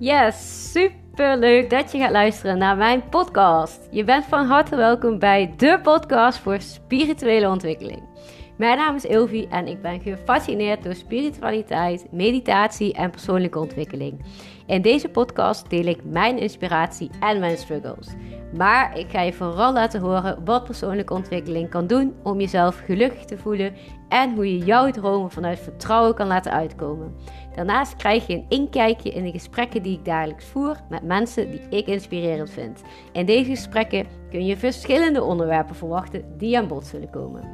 Yes, super leuk dat je gaat luisteren naar mijn podcast. Je bent van harte welkom bij de podcast voor spirituele ontwikkeling. Mijn naam is Ilvi en ik ben gefascineerd door spiritualiteit, meditatie en persoonlijke ontwikkeling. In deze podcast deel ik mijn inspiratie en mijn struggles. Maar ik ga je vooral laten horen wat persoonlijke ontwikkeling kan doen om jezelf gelukkig te voelen en hoe je jouw dromen vanuit vertrouwen kan laten uitkomen. Daarnaast krijg je een inkijkje in de gesprekken die ik dagelijks voer met mensen die ik inspirerend vind. In deze gesprekken kun je verschillende onderwerpen verwachten die aan bod zullen komen.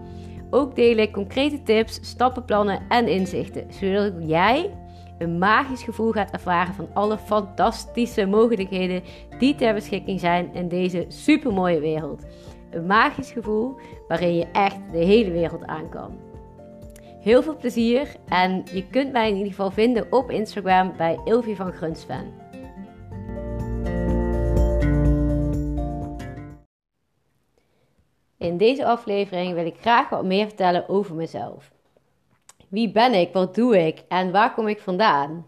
Ook deel ik concrete tips, stappenplannen en inzichten, zodat jij een magisch gevoel gaat ervaren van alle fantastische mogelijkheden die ter beschikking zijn in deze supermooie wereld. Een magisch gevoel waarin je echt de hele wereld aan kan. Heel veel plezier en je kunt mij in ieder geval vinden op Instagram bij Ilvi van Grunsven. In deze aflevering wil ik graag wat meer vertellen over mezelf. Wie ben ik? Wat doe ik? En waar kom ik vandaan?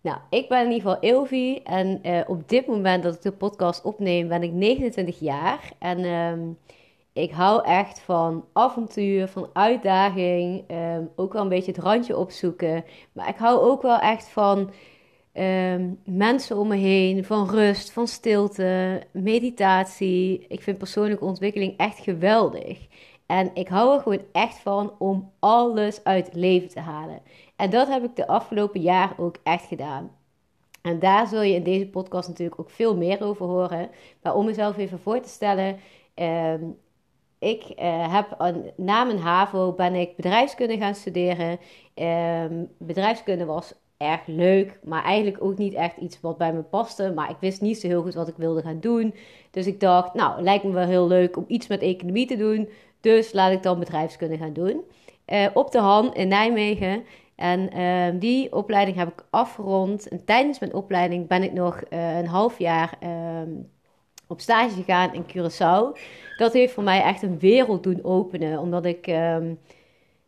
Nou, ik ben in ieder geval Ilvi en uh, op dit moment dat ik de podcast opneem ben ik 29 jaar. En uh, ik hou echt van avontuur, van uitdaging, um, ook wel een beetje het randje opzoeken. Maar ik hou ook wel echt van um, mensen om me heen, van rust, van stilte, meditatie. Ik vind persoonlijke ontwikkeling echt geweldig. En ik hou er gewoon echt van om alles uit het leven te halen. En dat heb ik de afgelopen jaar ook echt gedaan. En daar zul je in deze podcast natuurlijk ook veel meer over horen. Maar om mezelf even voor te stellen. Um, ik uh, heb na mijn HAVO ben ik bedrijfskunde gaan studeren. Um, bedrijfskunde was erg leuk, maar eigenlijk ook niet echt iets wat bij me paste. Maar ik wist niet zo heel goed wat ik wilde gaan doen. Dus ik dacht, nou, lijkt me wel heel leuk om iets met economie te doen. Dus laat ik dan bedrijfskunde gaan doen. Uh, op de Han in Nijmegen. En uh, die opleiding heb ik afgerond. En tijdens mijn opleiding ben ik nog uh, een half jaar ehm, op stage gegaan in Curaçao. Dat heeft voor mij echt een wereld doen openen. Omdat ik um,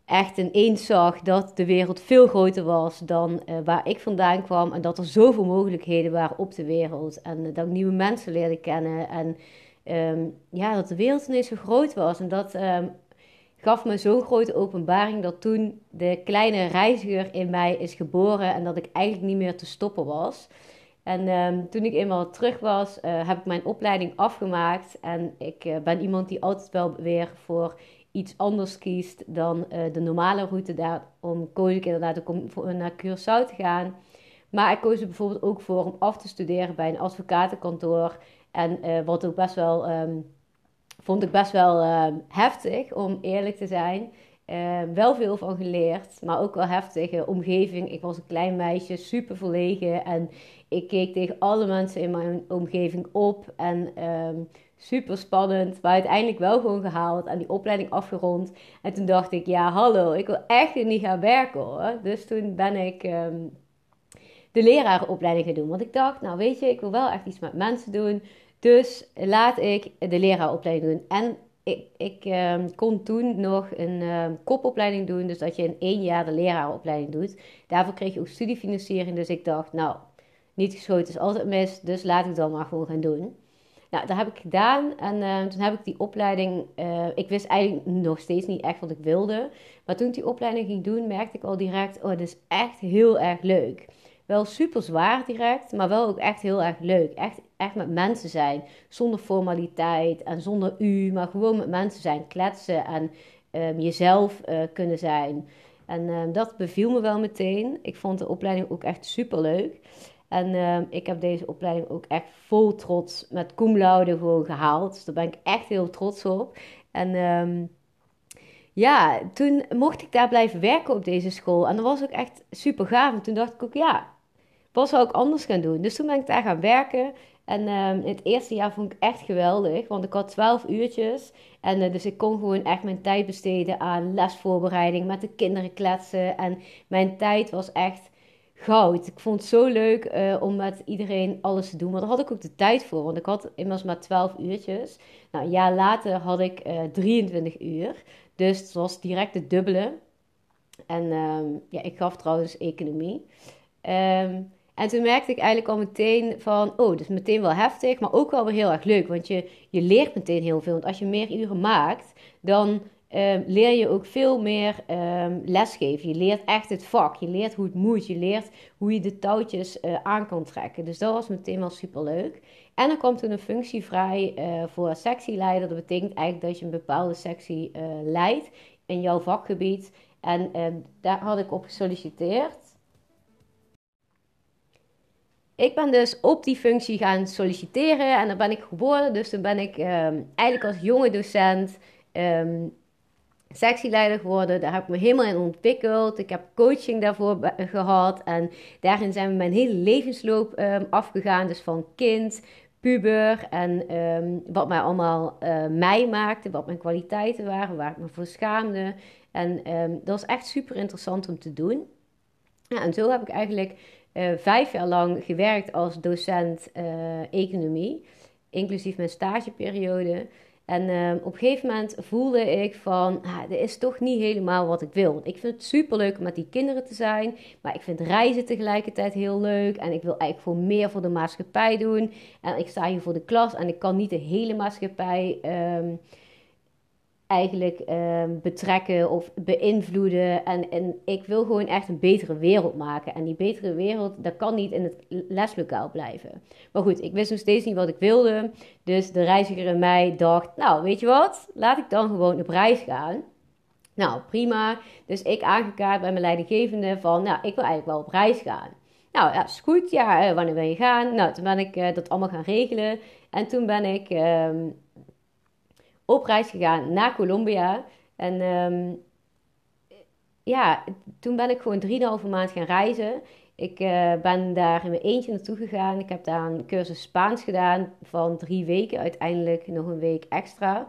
echt ineens zag dat de wereld veel groter was dan uh, waar ik vandaan kwam. En dat er zoveel mogelijkheden waren op de wereld. En dat ik nieuwe mensen leerde kennen. En um, ja, dat de wereld ineens zo groot was. En dat um, gaf me zo'n grote openbaring dat toen de kleine reiziger in mij is geboren en dat ik eigenlijk niet meer te stoppen was. En um, toen ik eenmaal terug was, uh, heb ik mijn opleiding afgemaakt. En ik uh, ben iemand die altijd wel weer voor iets anders kiest dan uh, de normale route. Daarom koos ik inderdaad om naar Curaçao te gaan. Maar ik koos er bijvoorbeeld ook voor om af te studeren bij een advocatenkantoor. En wat ook best wel, um, vond ik best wel uh, heftig, om eerlijk te zijn. Uh, wel veel van geleerd, maar ook wel heftige omgeving. Ik was een klein meisje, super verlegen. En ik keek tegen alle mensen in mijn omgeving op. En um, super spannend, maar uiteindelijk wel gewoon gehaald en die opleiding afgerond. En toen dacht ik, ja hallo, ik wil echt niet gaan werken hoor. Dus toen ben ik um, de lerarenopleiding gaan doen. Want ik dacht, nou weet je, ik wil wel echt iets met mensen doen. Dus laat ik de leraaropleiding doen. En ik, ik um, kon toen nog een um, kopopleiding doen. Dus dat je in één jaar de leraaropleiding doet. Daarvoor kreeg je ook studiefinanciering. Dus ik dacht, nou, niet geschoten is altijd mis. Dus laat ik dat maar gewoon gaan doen. Nou, dat heb ik gedaan. En uh, toen heb ik die opleiding. Uh, ik wist eigenlijk nog steeds niet echt wat ik wilde. Maar toen ik die opleiding ging doen, merkte ik al direct: oh, dit is echt heel erg leuk. Wel super zwaar direct, maar wel ook echt heel erg leuk. Echt, echt met mensen zijn. Zonder formaliteit en zonder u, maar gewoon met mensen zijn. Kletsen en um, jezelf uh, kunnen zijn. En um, dat beviel me wel meteen. Ik vond de opleiding ook echt super leuk. En um, ik heb deze opleiding ook echt vol trots met cum gewoon gehaald. Dus daar ben ik echt heel trots op. En ja, toen mocht ik daar blijven werken op deze school. En dat was ook echt super gaaf. En toen dacht ik ook, ja, wat zou ik anders gaan doen? Dus toen ben ik daar gaan werken. En um, het eerste jaar vond ik echt geweldig, want ik had 12 uurtjes. En uh, dus ik kon gewoon echt mijn tijd besteden aan lesvoorbereiding, met de kinderen kletsen. En mijn tijd was echt goud. Ik vond het zo leuk uh, om met iedereen alles te doen. Maar daar had ik ook de tijd voor, want ik had immers maar 12 uurtjes. Nou, een jaar later had ik uh, 23 uur. Dus het was direct het dubbele. En um, ja, ik gaf trouwens economie. Um, En toen merkte ik eigenlijk al meteen van, oh, dus meteen wel heftig, maar ook wel weer heel erg leuk. Want je, je leert meteen heel veel. Want als je meer uren maakt, dan um, leer je ook veel meer um, lesgeven. Je leert echt het vak. Je leert hoe het moet. Je leert hoe je de touwtjes uh, aan kan trekken. Dus dat was meteen wel super leuk. En er kwam toen een functie vrij uh, voor sectieleider. Dat betekent eigenlijk dat je een bepaalde sectie uh, leidt in jouw vakgebied. En um, daar had ik op gesolliciteerd. Ik ben dus op die functie gaan solliciteren en daar ben ik geworden. Dus toen ben ik eigenlijk als jonge docent sectieleider geworden. Daar heb ik me helemaal in ontwikkeld. Ik heb coaching daarvoor gehad. En daarin zijn we mijn hele levensloop um, afgegaan. Dus van kind, puber en um, wat mij allemaal uh, mij maakte. Wat mijn kwaliteiten waren, waar ik me voor schaamde. En um, dat was echt super interessant om te doen. Ja, en zo heb ik eigenlijk uh, vijf jaar lang gewerkt als docent uh, economie. Inclusief mijn stageperiode. En uh, op een gegeven moment voelde ik van, dit is toch niet helemaal wat ik wil. Ik vind het super leuk om met die kinderen te zijn, maar ik vind reizen tegelijkertijd heel leuk. En ik wil eigenlijk voor meer voor de maatschappij doen. En ik sta hier voor de klas en ik kan niet de hele maatschappij um, eigenlijk uh, betrekken of beïnvloeden. En, en ik wil gewoon echt een betere wereld maken. En die betere wereld, dat kan niet in het leslokaal blijven. Maar goed, ik wist nog steeds niet wat ik wilde. Dus de reiziger in mij dacht, nou weet je wat, laat ik dan gewoon op reis gaan. Nou, prima. Dus ik aangekaart bij mijn leidinggevende van, nou, ik wil eigenlijk wel op reis gaan. Nou, ja, is goed. Ja, wanneer wil je gaan? Nou, toen ben ik uh, dat allemaal gaan regelen. En toen ben ik... Uh, op reis gegaan naar Colombia. En um, ja, toen ben ik gewoon 3,5 maand gaan reizen. Ik uh, ben daar in mijn eentje naartoe gegaan. Ik heb daar een cursus Spaans gedaan van drie weken. Uiteindelijk nog een week extra.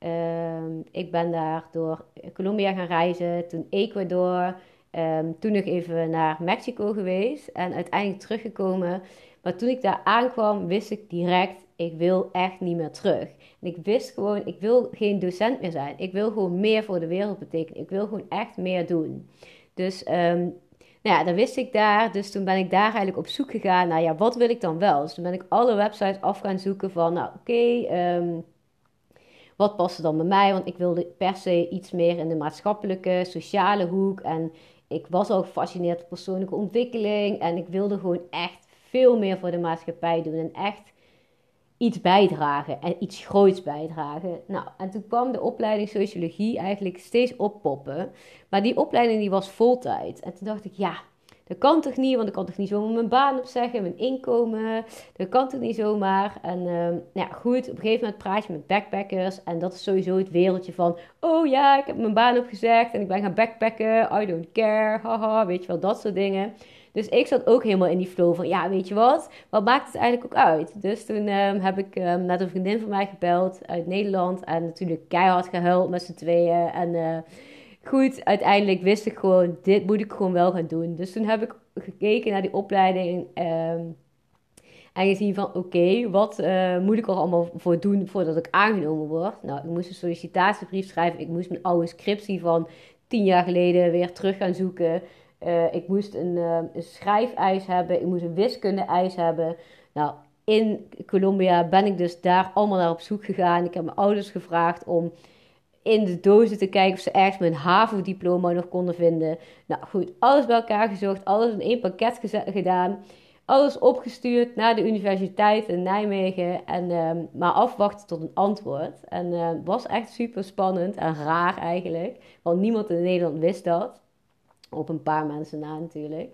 Uh, ik ben daar door Colombia gaan reizen, toen Ecuador, um, toen nog even naar Mexico geweest en uiteindelijk teruggekomen. Maar toen ik daar aankwam, wist ik direct, ik wil echt niet meer terug. En ik wist gewoon, ik wil geen docent meer zijn. Ik wil gewoon meer voor de wereld betekenen. Ik wil gewoon echt meer doen. Dus um, nou ja, dan wist ik daar. Dus toen ben ik daar eigenlijk op zoek gegaan naar, ja, wat wil ik dan wel? Dus toen ben ik alle websites af gaan zoeken van, nou oké, okay, um, wat past dan bij mij? Want ik wilde per se iets meer in de maatschappelijke, sociale hoek. En ik was al gefascineerd door persoonlijke ontwikkeling. En ik wilde gewoon echt veel meer voor de maatschappij doen. En echt iets bijdragen en iets groots bijdragen. Nou, en toen kwam de opleiding sociologie eigenlijk steeds oppoppen. Maar die opleiding die was voltijd. En toen dacht ik, ja, dat kan toch niet, want ik kan toch niet zomaar mijn baan opzeggen, mijn inkomen. Dat kan toch niet zomaar. En uh, nou ja, goed, op een gegeven moment praat je met backpackers. En dat is sowieso het wereldje van, oh ja, ik heb mijn baan opgezegd en ik ben gaan backpacken. I don't care, haha, weet je wel, dat soort dingen. Dus ik zat ook helemaal in die flow van, ja, weet je wat, wat maakt het eigenlijk ook uit? Dus toen um, heb ik um, net een vriendin van mij gebeld uit Nederland en natuurlijk keihard gehuild met z'n tweeën. En uh, goed, uiteindelijk wist ik gewoon, dit moet ik gewoon wel gaan doen. Dus toen heb ik gekeken naar die opleiding um, en gezien van, oké, wat uh, moet ik er allemaal voor doen voordat ik aangenomen word? Nou, ik moest een sollicitatiebrief schrijven, ik moest mijn oude scriptie van tien jaar geleden weer terug gaan zoeken. Uh, ik moest een, uh, een schrijfeis hebben. Ik moest een wiskunde-eis hebben. Nou, in Colombia ben ik dus daar allemaal naar op zoek gegaan. Ik heb mijn ouders gevraagd om in de dozen te kijken of ze ergens mijn HAVO-diploma nog konden vinden. Nou goed, alles bij elkaar gezocht. Alles in één pakket gedaan. Alles opgestuurd naar de universiteit in Nijmegen. En uh, maar afwachten tot een antwoord. En het was echt super spannend en raar eigenlijk. Want niemand in Nederland wist dat. Op een paar mensen na natuurlijk.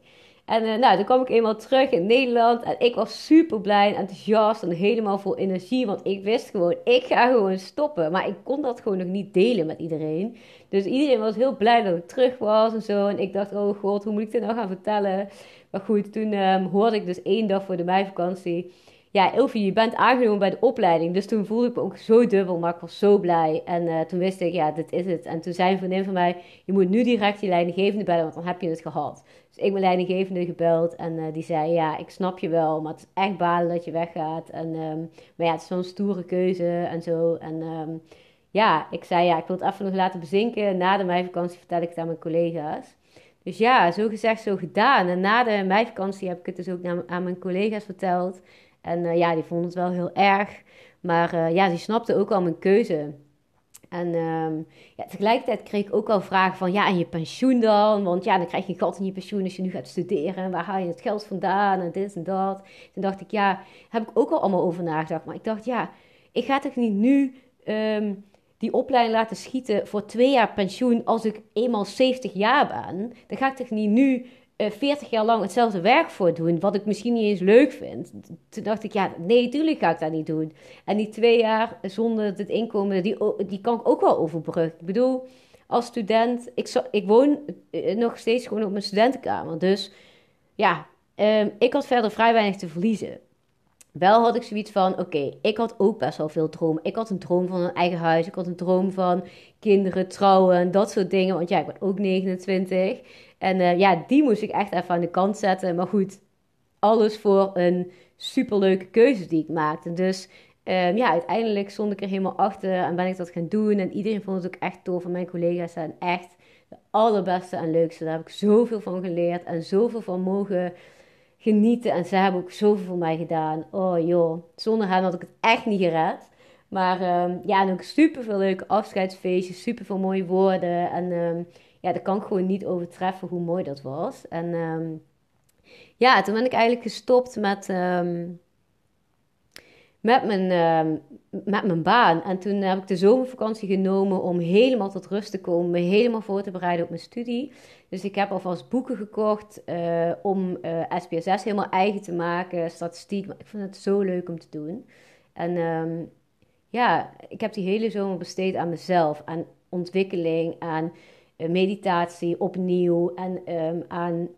En uh, nou, toen kwam ik eenmaal terug in Nederland. En ik was super blij en enthousiast en helemaal vol energie. Want ik wist gewoon, ik ga gewoon stoppen. Maar ik kon dat gewoon nog niet delen met iedereen. Dus iedereen was heel blij dat ik terug was en zo. En ik dacht, oh god, hoe moet ik dit nou gaan vertellen? Maar goed, toen um, hoorde ik dus één dag voor de meivakantie ja, Elfie, je bent aangenomen bij de opleiding. Dus toen voelde ik me ook zo dubbel, maar ik was zo blij. En uh, toen wist ik, ja, dit is het. En toen zei een van mij, je moet nu direct je leidinggevende bellen, want dan heb je het gehad. Dus ik mijn leidinggevende gebeld en uh, die zei, ja, ik snap je wel, maar het is echt balen dat je weggaat. En, um, maar ja, het is zo'n stoere keuze en zo. En um, ja, ik zei, ja, ik wil het even nog laten bezinken. Na de meivakantie vertel ik het aan mijn collega's. Dus ja, zo gezegd, zo gedaan. En na de meivakantie heb ik het dus ook aan mijn collega's verteld. En uh, ja, die vonden het wel heel erg. Maar uh, ja, die snapten ook al mijn keuze. En um, ja, tegelijkertijd kreeg ik ook wel vragen van, ja, en je pensioen dan? Want ja, dan krijg je gat in je pensioen als je nu gaat studeren. Waar haal je het geld vandaan? En dit en dat. Toen dacht ik, ja, heb ik ook al allemaal over nagedacht. Maar ik dacht, ja, ik ga toch niet nu um, die opleiding laten schieten voor twee jaar pensioen als ik eenmaal 70 jaar ben? Dan ga ik toch niet nu 40 eh, jaar lang hetzelfde werk voor doen, wat ik misschien niet eens leuk vind. Toen dacht ik, ja, nee, tuurlijk ga ik dat niet doen. En die twee jaar zonder het inkomen, die, die kan ik ook wel overbruggen. Ik bedoel, als student, ik, ik woon eh, nog steeds gewoon op mijn studentenkamer. Dus ja, um, ik had verder vrij weinig te verliezen. Wel had ik zoiets van, oké, ik had ook best wel veel droom. Ik had een droom van een eigen huis. Ik had een droom van kinderen, trouwen, dat soort dingen. Want ja, ik ben ook 29. En uh, ja, die moest ik echt even aan de kant zetten. Maar goed, alles voor een superleuke keuze die ik maakte. Dus um, ja, uiteindelijk stond ik er helemaal achter en ben ik dat gaan doen. En iedereen vond het ook echt tof. En mijn collega's zijn echt de allerbeste en leukste. Daar heb ik zoveel van geleerd en zoveel van mogen genieten. En ze hebben ook zoveel voor mij gedaan. Oh joh, zonder hen had ik het echt niet gered. Maar um, ja, en ook super veel leuke afscheidsfeestjes, super veel mooie woorden. En um, ja, dat kan ik gewoon niet overtreffen hoe mooi dat was. En um, ja, toen ben ik eigenlijk gestopt met, um, met, mijn, um, met mijn baan. En toen heb ik de zomervakantie genomen om helemaal tot rust te komen, me helemaal voor te bereiden op mijn studie. Dus ik heb alvast boeken gekocht uh, om uh, eh, SPSS helemaal eigen te maken, statistiek. Maar ik vond het zo leuk om te doen. En ja, ik heb die hele zomer besteed aan mezelf, aan ontwikkeling, aan eh, meditatie opnieuw en um, aan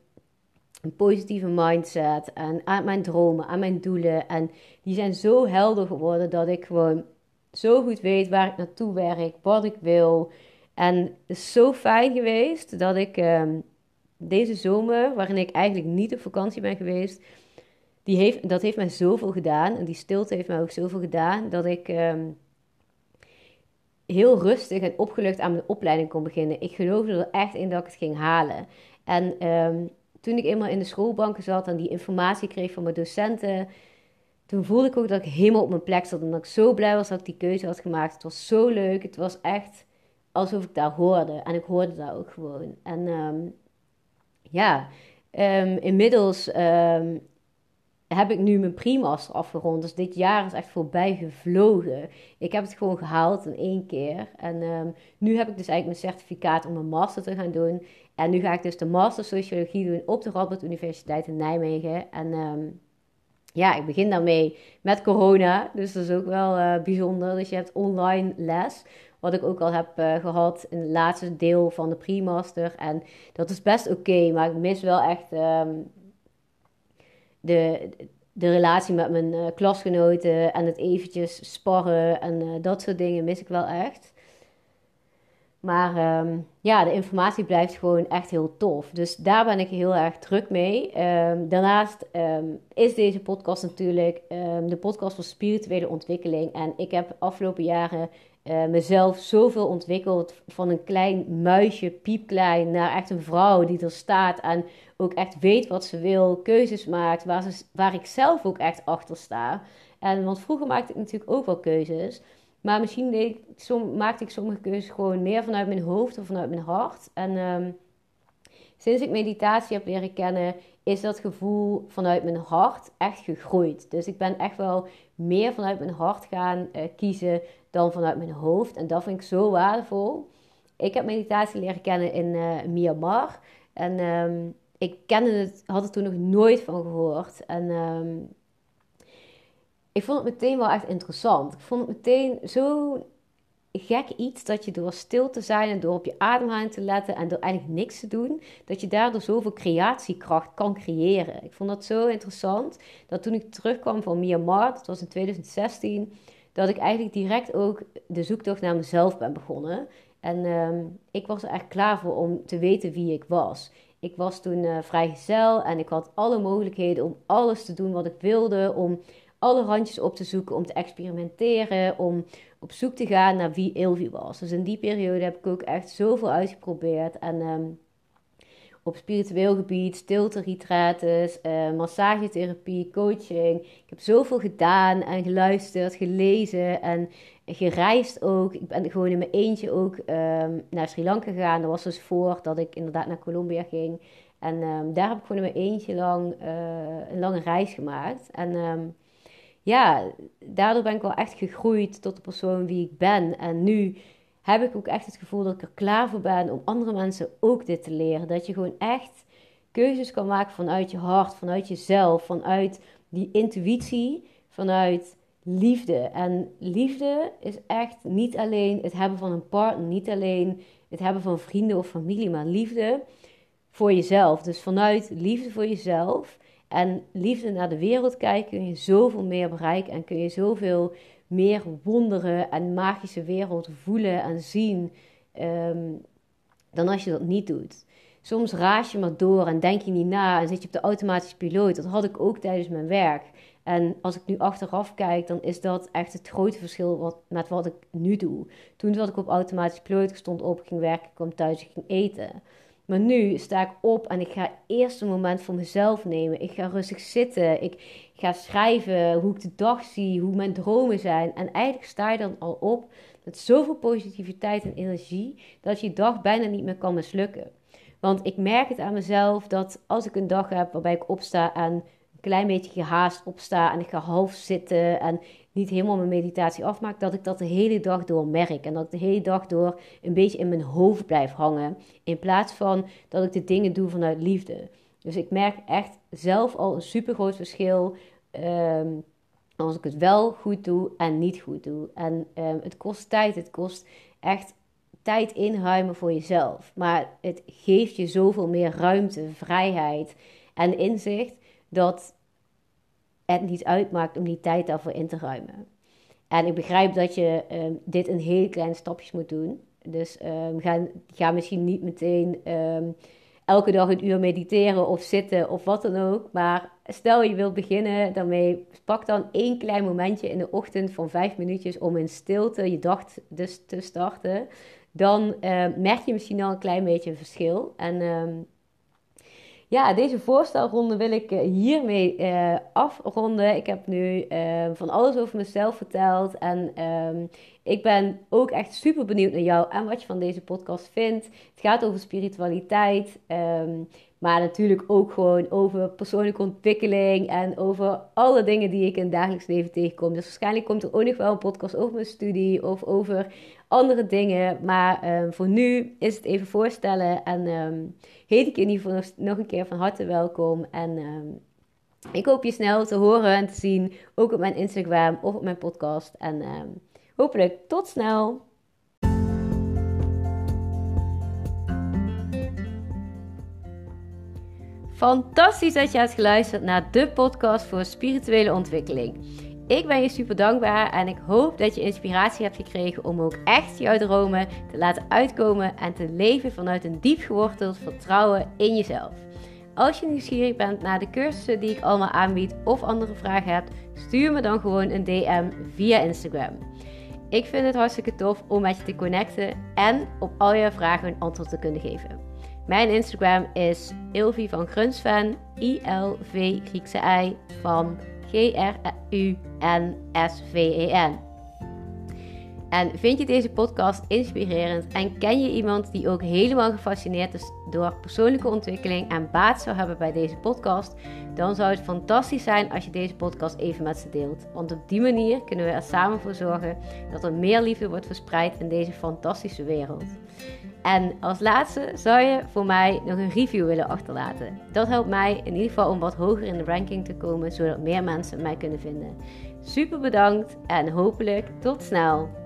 een positieve mindset en aan mijn dromen, aan mijn doelen. En die zijn zo helder geworden dat ik gewoon zo goed weet waar ik naartoe werk, wat ik wil. En het is zo fijn geweest dat ik um, deze zomer, waarin ik eigenlijk niet op vakantie ben geweest, die heeft, dat heeft mij zoveel gedaan. En die stilte heeft mij ook zoveel gedaan dat ik. Um, heel rustig en opgelucht aan mijn opleiding kon beginnen. Ik geloofde er echt in dat ik het ging halen. En um, toen ik eenmaal in de schoolbanken zat en die informatie kreeg van mijn docenten, toen voelde ik ook dat ik helemaal op mijn plek zat. En dat ik zo blij was dat ik die keuze had gemaakt. Het was zo leuk. Het was echt alsof ik daar hoorde. En ik hoorde daar ook gewoon. En um, ja, um, inmiddels heb ik nu mijn primaster afgerond. Dus dit jaar is echt voorbij gevlogen. Ik heb het gewoon gehaald in één keer. En um, nu heb ik dus eigenlijk mijn certificaat om mijn master te gaan doen. En nu ga ik dus de master sociologie doen op de Radboud Universiteit in Nijmegen. En um, ja, ik begin daarmee met corona. Dus dat is ook wel uh, bijzonder. Dus je hebt online les. Wat ik ook al heb uh, gehad in het laatste deel van de primaster. En dat is best oké. Maar ik mis wel echt... Um, de, de relatie met mijn uh, klasgenoten en het eventjes sparren en uh, dat soort dingen mis ik wel echt. Maar um, ja, de informatie blijft gewoon echt heel tof. Dus daar ben ik heel erg druk mee. Um, daarnaast um, is deze podcast natuurlijk de podcast voor spirituele ontwikkeling. En ik heb afgelopen jaren uh, mezelf zoveel ontwikkeld. Van een klein muisje, piepklein, naar echt een vrouw die er staat en ook echt weet wat ze wil, keuzes maakt, waar, ze, waar ik zelf ook echt achter sta. En, want vroeger maakte ik natuurlijk ook wel keuzes. Maar misschien deed ik, maakte ik sommige keuzes gewoon meer vanuit mijn hoofd of vanuit mijn hart. En um, sinds ik meditatie heb leren kennen, is dat gevoel vanuit mijn hart echt gegroeid. Dus ik ben echt wel meer vanuit mijn hart gaan uh, kiezen dan vanuit mijn hoofd. En dat vind ik zo waardevol. Ik heb meditatie leren kennen in uh, Myanmar. En um, ik kende het, had er toen nog nooit van gehoord. En um, ik vond het meteen wel echt interessant. Ik vond het meteen zo gek iets dat je door stil te zijn en door op je ademhaling te letten en door eigenlijk niks te doen, dat je daardoor zoveel creatiekracht kan creëren. Ik vond dat zo interessant dat toen ik terugkwam van Myanmar, dat was in 2016, dat ik eigenlijk direct ook de zoektocht naar mezelf ben begonnen. En um, ik was er echt klaar voor om te weten wie ik was. Ik was toen uh, vrijgezel en ik had alle mogelijkheden om alles te doen wat ik wilde, om alle randjes op te zoeken, om te experimenteren, om op zoek te gaan naar wie Ilvi was. Dus in die periode heb ik ook echt zoveel uitgeprobeerd. En um, op spiritueel gebied, stilte-retreats, uh, massagetherapie, coaching. Ik heb zoveel gedaan en geluisterd, gelezen en gereisd ook. Ik ben gewoon in mijn eentje ook ehm, naar Sri Lanka gegaan. Dat was dus voordat ik inderdaad naar Colombia ging. En ehm, daar heb ik gewoon in mijn eentje lang uh, een lange reis gemaakt. En ehm, ja, daardoor ben ik wel echt gegroeid tot de persoon wie ik ben. En nu heb ik ook echt het gevoel dat ik er klaar voor ben om andere mensen ook dit te leren. Dat je gewoon echt keuzes kan maken vanuit je hart, vanuit jezelf, vanuit die intuïtie, vanuit liefde. En liefde is echt niet alleen het hebben van een partner, niet alleen het hebben van vrienden of familie, maar liefde voor jezelf. Dus vanuit liefde voor jezelf en liefde naar de wereld kijken kun je zoveel meer bereiken en kun je zoveel meer wonderen en magische wereld voelen en zien ehm, dan als je dat niet doet. Soms raas je maar door en denk je niet na en zit je op de automatische piloot. Dat had ik ook tijdens mijn werk. En als ik nu achteraf kijk, dan is dat echt het grote verschil wat, met wat ik nu doe. Toen zat ik op automatische piloot, ik stond op, ging werken, kwam thuis, ik ging eten. Maar nu sta ik op en ik ga eerst een moment voor mezelf nemen. Ik ga rustig zitten. Ik ga schrijven hoe ik de dag zie, hoe mijn dromen zijn. En eigenlijk sta je dan al op met zoveel positiviteit en energie dat je dag bijna niet meer kan mislukken. Want ik merk het aan mezelf dat als ik een dag heb waarbij ik opsta en een klein beetje gehaast opsta en ik ga half zitten en niet helemaal mijn meditatie afmaak, dat ik dat de hele dag door merk. En dat ik de hele dag door een beetje in mijn hoofd blijf hangen. In plaats van dat ik de dingen doe vanuit liefde. Dus ik merk echt zelf al een super groot verschil. Ehm, als ik het wel goed doe en niet goed doe. En um, het kost tijd. Het kost echt tijd inruimen voor jezelf. Maar het geeft je zoveel meer ruimte, vrijheid en inzicht. Dat het niet uitmaakt om die tijd daarvoor in te ruimen. En ik begrijp dat je um, dit in hele kleine stapjes moet doen. Dus um, ga, misschien niet meteen um, elke dag een uur mediteren of zitten of wat dan ook. Maar stel je wilt beginnen daarmee, pak dan één klein momentje in de ochtend van vijf minuutjes om in stilte je dag dus te starten. Dan merk je misschien al een klein beetje een verschil. En ja, deze voorstelronde wil ik eh, hiermee uh, afronden. Ik heb nu uh, van alles over mezelf verteld. En um, ik ben ook echt super benieuwd naar jou en wat je van deze podcast vindt. Het gaat over spiritualiteit. Um, maar natuurlijk ook gewoon over persoonlijke ontwikkeling en over alle dingen die ik in het dagelijks leven tegenkom. Dus waarschijnlijk komt er ook nog wel een podcast over mijn studie of over andere dingen. Maar um, voor nu is het even voorstellen en um, heet ik je in ieder geval nog, een keer van harte welkom. En um, ik hoop je snel te horen en te zien, ook op mijn Instagram of op mijn podcast. En hopelijk tot snel! Fantastisch dat je hebt geluisterd naar de podcast voor spirituele ontwikkeling. Ik ben je super dankbaar en ik hoop dat je inspiratie hebt gekregen om ook echt jouw dromen te laten uitkomen en te leven vanuit een diep geworteld vertrouwen in jezelf. Als je nieuwsgierig bent naar de cursussen die ik allemaal aanbied of andere vragen hebt, stuur me dan gewoon een DM via Instagram. Ik vind het hartstikke tof om met je te connecten en op al je vragen een antwoord te kunnen geven. Mijn Instagram is Ilvi van Grunsven, I-L-V Griekse I van G-R-U-N-S-V-E-N. En vind je deze podcast inspirerend en ken je iemand die ook helemaal gefascineerd is door persoonlijke ontwikkeling en baat zou hebben bij deze podcast, dan zou het fantastisch zijn als je deze podcast even met ze deelt. Want op die manier kunnen we er samen voor zorgen dat er meer liefde wordt verspreid in deze fantastische wereld. En als laatste zou je voor mij nog een review willen achterlaten. Dat helpt mij in ieder geval om wat hoger in de ranking te komen, zodat meer mensen mij kunnen vinden. Super bedankt en hopelijk tot snel.